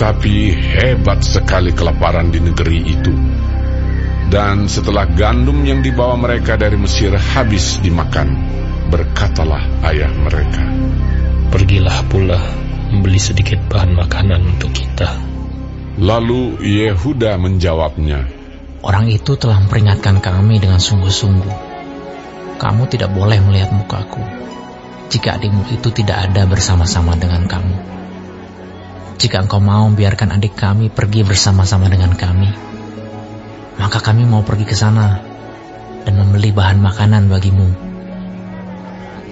Tetapi hebat sekali kelaparan di negeri itu. Dan setelah gandum yang dibawa mereka dari Mesir habis dimakan, berkatalah ayah mereka, Pergilah pula membeli sedikit bahan makanan untuk kita. Lalu Yehuda menjawabnya, Orang itu telah memperingatkan kami dengan sungguh-sungguh. Kamu tidak boleh melihat mukaku jika adikmu itu tidak ada bersama-sama dengan kamu. Jika engkau mau biarkan adik kami pergi bersama-sama dengan kami, maka kami mau pergi ke sana dan membeli bahan makanan bagimu.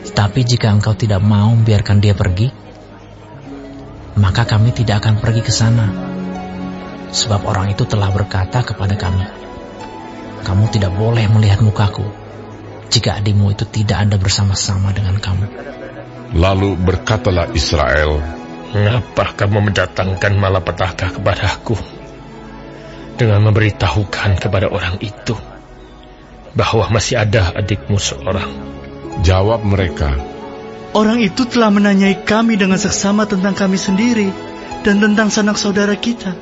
Tetapi jika engkau tidak mau biarkan dia pergi, maka kami tidak akan pergi ke sana. Sebab orang itu telah berkata kepada kami, kamu tidak boleh melihat mukaku jika adikmu itu tidak ada bersama-sama dengan kamu. Lalu berkatalah Israel, Mengapa kamu mendatangkan malapetaka kepadaku dengan memberitahukan kepada orang itu bahwa masih ada adikmu seorang? Jawab mereka, Orang itu telah menanyai kami dengan seksama tentang kami sendiri dan tentang sanak saudara kita.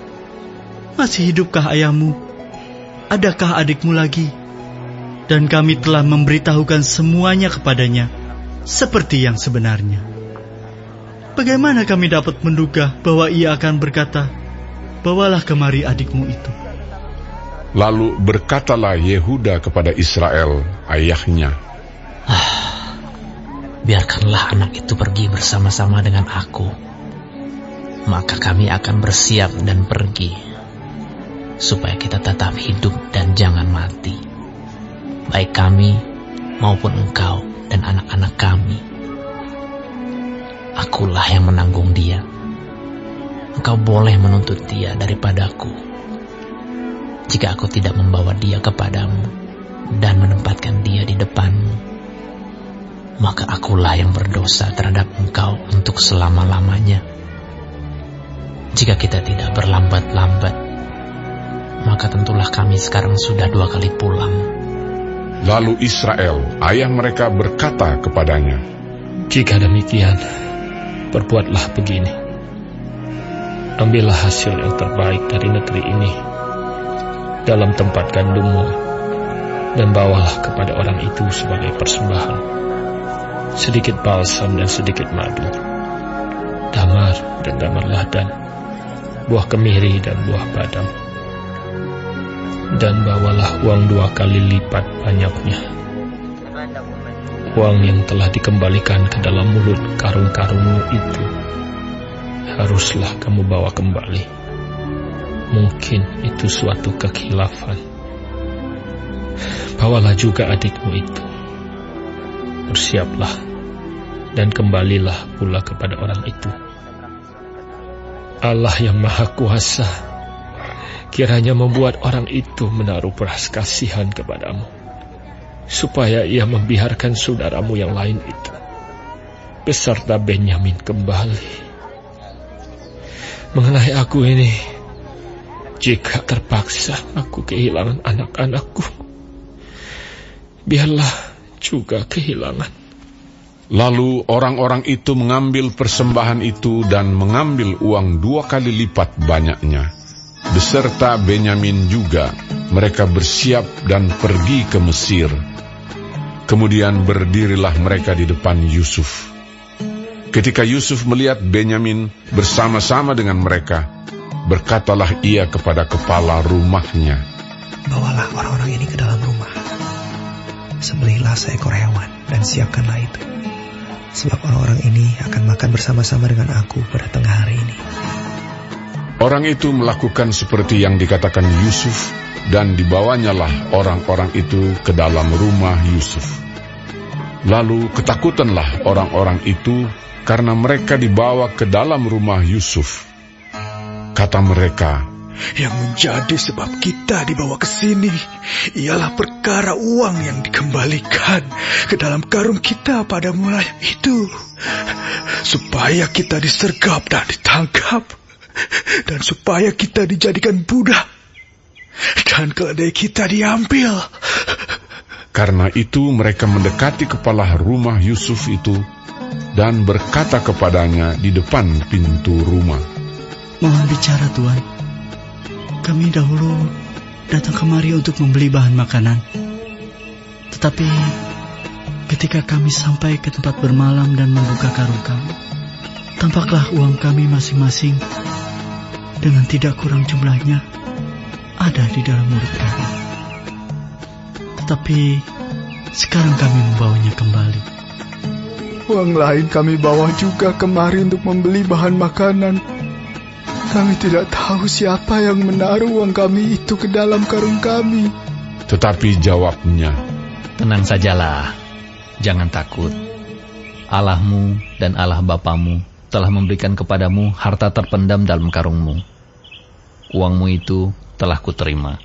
Masih hidupkah ayahmu? Adakah adikmu lagi? Dan kami telah memberitahukan semuanya kepadanya, seperti yang sebenarnya. Bagaimana kami dapat menduga bahwa ia akan berkata, Bawalah kemari adikmu itu. Lalu berkatalah Yehuda kepada Israel, ayahnya, Biarkanlah anak itu pergi bersama-sama dengan aku. Maka kami akan bersiap dan pergi. Supaya kita tetap hidup dan jangan mati. Baik kami maupun engkau dan anak-anak kami. Akulah yang menanggung dia. Engkau boleh menuntut dia daripadaku. Jika aku tidak membawa dia kepadamu dan menempatkan dia di depanmu, maka akulah yang berdosa terhadap engkau untuk selama-lamanya. Jika kita tidak berlambat-lambat, maka tentulah kami sekarang sudah dua kali pulang. Lalu Israel, ayah mereka berkata kepadanya, Jika demikian, perbuatlah begini. Ambillah hasil yang terbaik dari negeri ini dalam tempat gandummu dan bawalah kepada orang itu sebagai persembahan. Sedikit balsam dan sedikit madu, damar dan damar ladan, buah kemiri dan buah badam. Dan bawalah uang dua kali lipat banyaknya. Uang yang telah dikembalikan ke dalam mulut karung-karungmu itu haruslah kamu bawa kembali. Mungkin itu suatu kekhilafan. Bawalah juga adikmu itu. Bersiaplah dan kembalilah pula kepada orang itu. Allah yang Maha Kuasa kiranya membuat orang itu menaruh beras kasihan kepadamu supaya ia membiarkan saudaramu yang lain itu beserta Benyamin kembali. Mengenai aku ini, jika terpaksa aku kehilangan anak-anakku, biarlah juga kehilangan. Lalu orang-orang itu mengambil persembahan itu dan mengambil uang dua kali lipat banyaknya. Beserta Benyamin juga, mereka bersiap dan pergi ke Mesir. Kemudian berdirilah mereka di depan Yusuf. Ketika Yusuf melihat Benyamin bersama-sama dengan mereka, berkatalah ia kepada kepala rumahnya, Bawalah orang-orang ini ke dalam rumah. Sembelihlah seekor hewan dan siapkanlah itu. Sebab orang-orang ini akan makan bersama-sama dengan aku pada tengah hari ini. Orang itu melakukan seperti yang dikatakan Yusuf dan dibawanyalah orang-orang itu ke dalam rumah Yusuf. Lalu ketakutanlah orang-orang itu karena mereka dibawa ke dalam rumah Yusuf. Kata mereka, Yang menjadi sebab kita dibawa ke sini ialah perkara uang yang dikembalikan ke dalam karung kita pada mulanya itu. Supaya kita disergap dan ditangkap. Dan supaya kita dijadikan budak. Dan keledai kita diambil. Karena itu mereka mendekati kepala rumah Yusuf itu dan berkata kepadanya di depan pintu rumah, Mohon bicara Tuan. Kami dahulu datang kemari untuk membeli bahan makanan. Tetapi ketika kami sampai ke tempat bermalam dan membuka karung kami, tampaklah uang kami masing-masing dengan tidak kurang jumlahnya ada di dalam mulut kami. Tetapi sekarang kami membawanya kembali. Uang lain kami bawa juga kemari untuk membeli bahan makanan. Kami tidak tahu siapa yang menaruh uang kami itu ke dalam karung kami. Tetapi jawabnya, Tenang sajalah, jangan takut. Allahmu dan Allah Bapamu telah memberikan kepadamu harta terpendam dalam karungmu. Uangmu itu telah kuterima.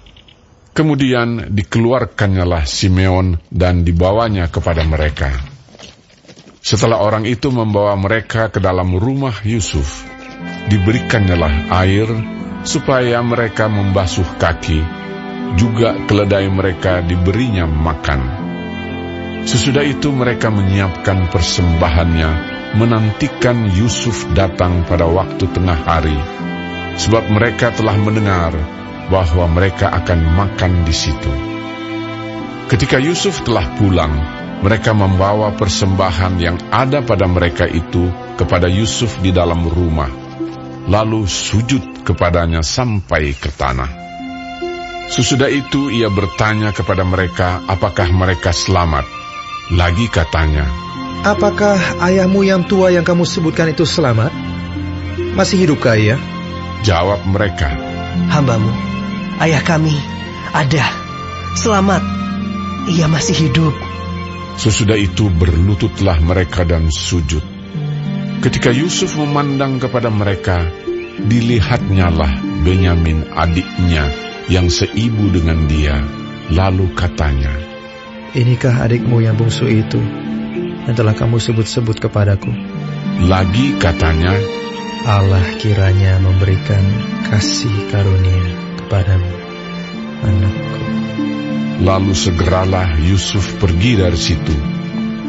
Kemudian dikeluarkannyalah Simeon dan dibawanya kepada mereka. Setelah orang itu membawa mereka ke dalam rumah Yusuf, diberikannya air supaya mereka membasuh kaki, juga keledai mereka diberinya makan. Sesudah itu mereka menyiapkan persembahannya, menantikan Yusuf datang pada waktu tengah hari, sebab mereka telah mendengar bahwa mereka akan makan di situ. Ketika Yusuf telah pulang, mereka membawa persembahan yang ada pada mereka itu kepada Yusuf di dalam rumah, lalu sujud kepadanya sampai ke tanah. Sesudah itu ia bertanya kepada mereka apakah mereka selamat. Lagi katanya, Apakah ayahmu yang tua yang kamu sebutkan itu selamat? Masih hidupkah ia? Jawab mereka, Hambamu, ayah kami, ada, selamat, ia masih hidup. Sesudah itu berlututlah mereka dan sujud. Ketika Yusuf memandang kepada mereka, dilihatnyalah Benyamin adiknya yang seibu dengan dia. Lalu katanya, Inikah adikmu yang bungsu itu yang telah kamu sebut-sebut kepadaku? Lagi katanya, Allah kiranya memberikan kasih karunia kepadamu, anakku. Lalu segeralah Yusuf pergi dari situ,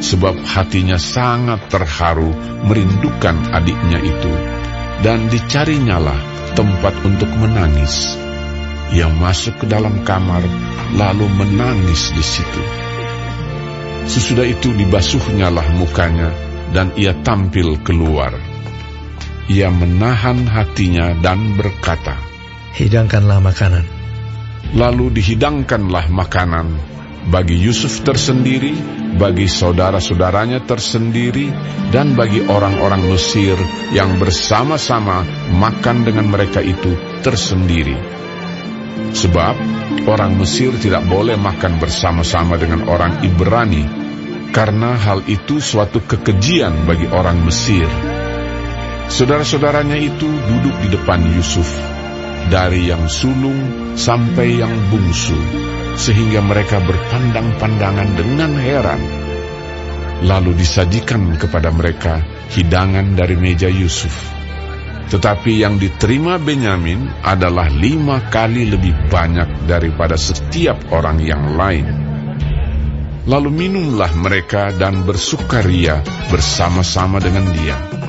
sebab hatinya sangat terharu merindukan adiknya itu, dan dicarinyalah tempat untuk menangis. Ia masuk ke dalam kamar, lalu menangis di situ. Sesudah itu dibasuhnyalah mukanya dan ia tampil keluar. Ia menahan hatinya dan berkata, Hidangkanlah makanan. Lalu dihidangkanlah makanan bagi Yusuf tersendiri, bagi saudara-saudaranya tersendiri, dan bagi orang-orang Mesir yang bersama-sama makan dengan mereka itu tersendiri. Sebab orang Mesir tidak boleh makan bersama-sama dengan orang Ibrani, karena hal itu suatu kekejian bagi orang Mesir. Saudara-saudaranya itu duduk di depan Yusuf, dari yang sulung sampai yang bungsu, sehingga mereka berpandang-pandangan dengan heran. Lalu disajikan kepada mereka hidangan dari meja Yusuf. Tetapi yang diterima Benyamin adalah lima kali lebih banyak daripada setiap orang yang lain. Lalu minumlah mereka dan bersukaria bersama-sama dengan dia.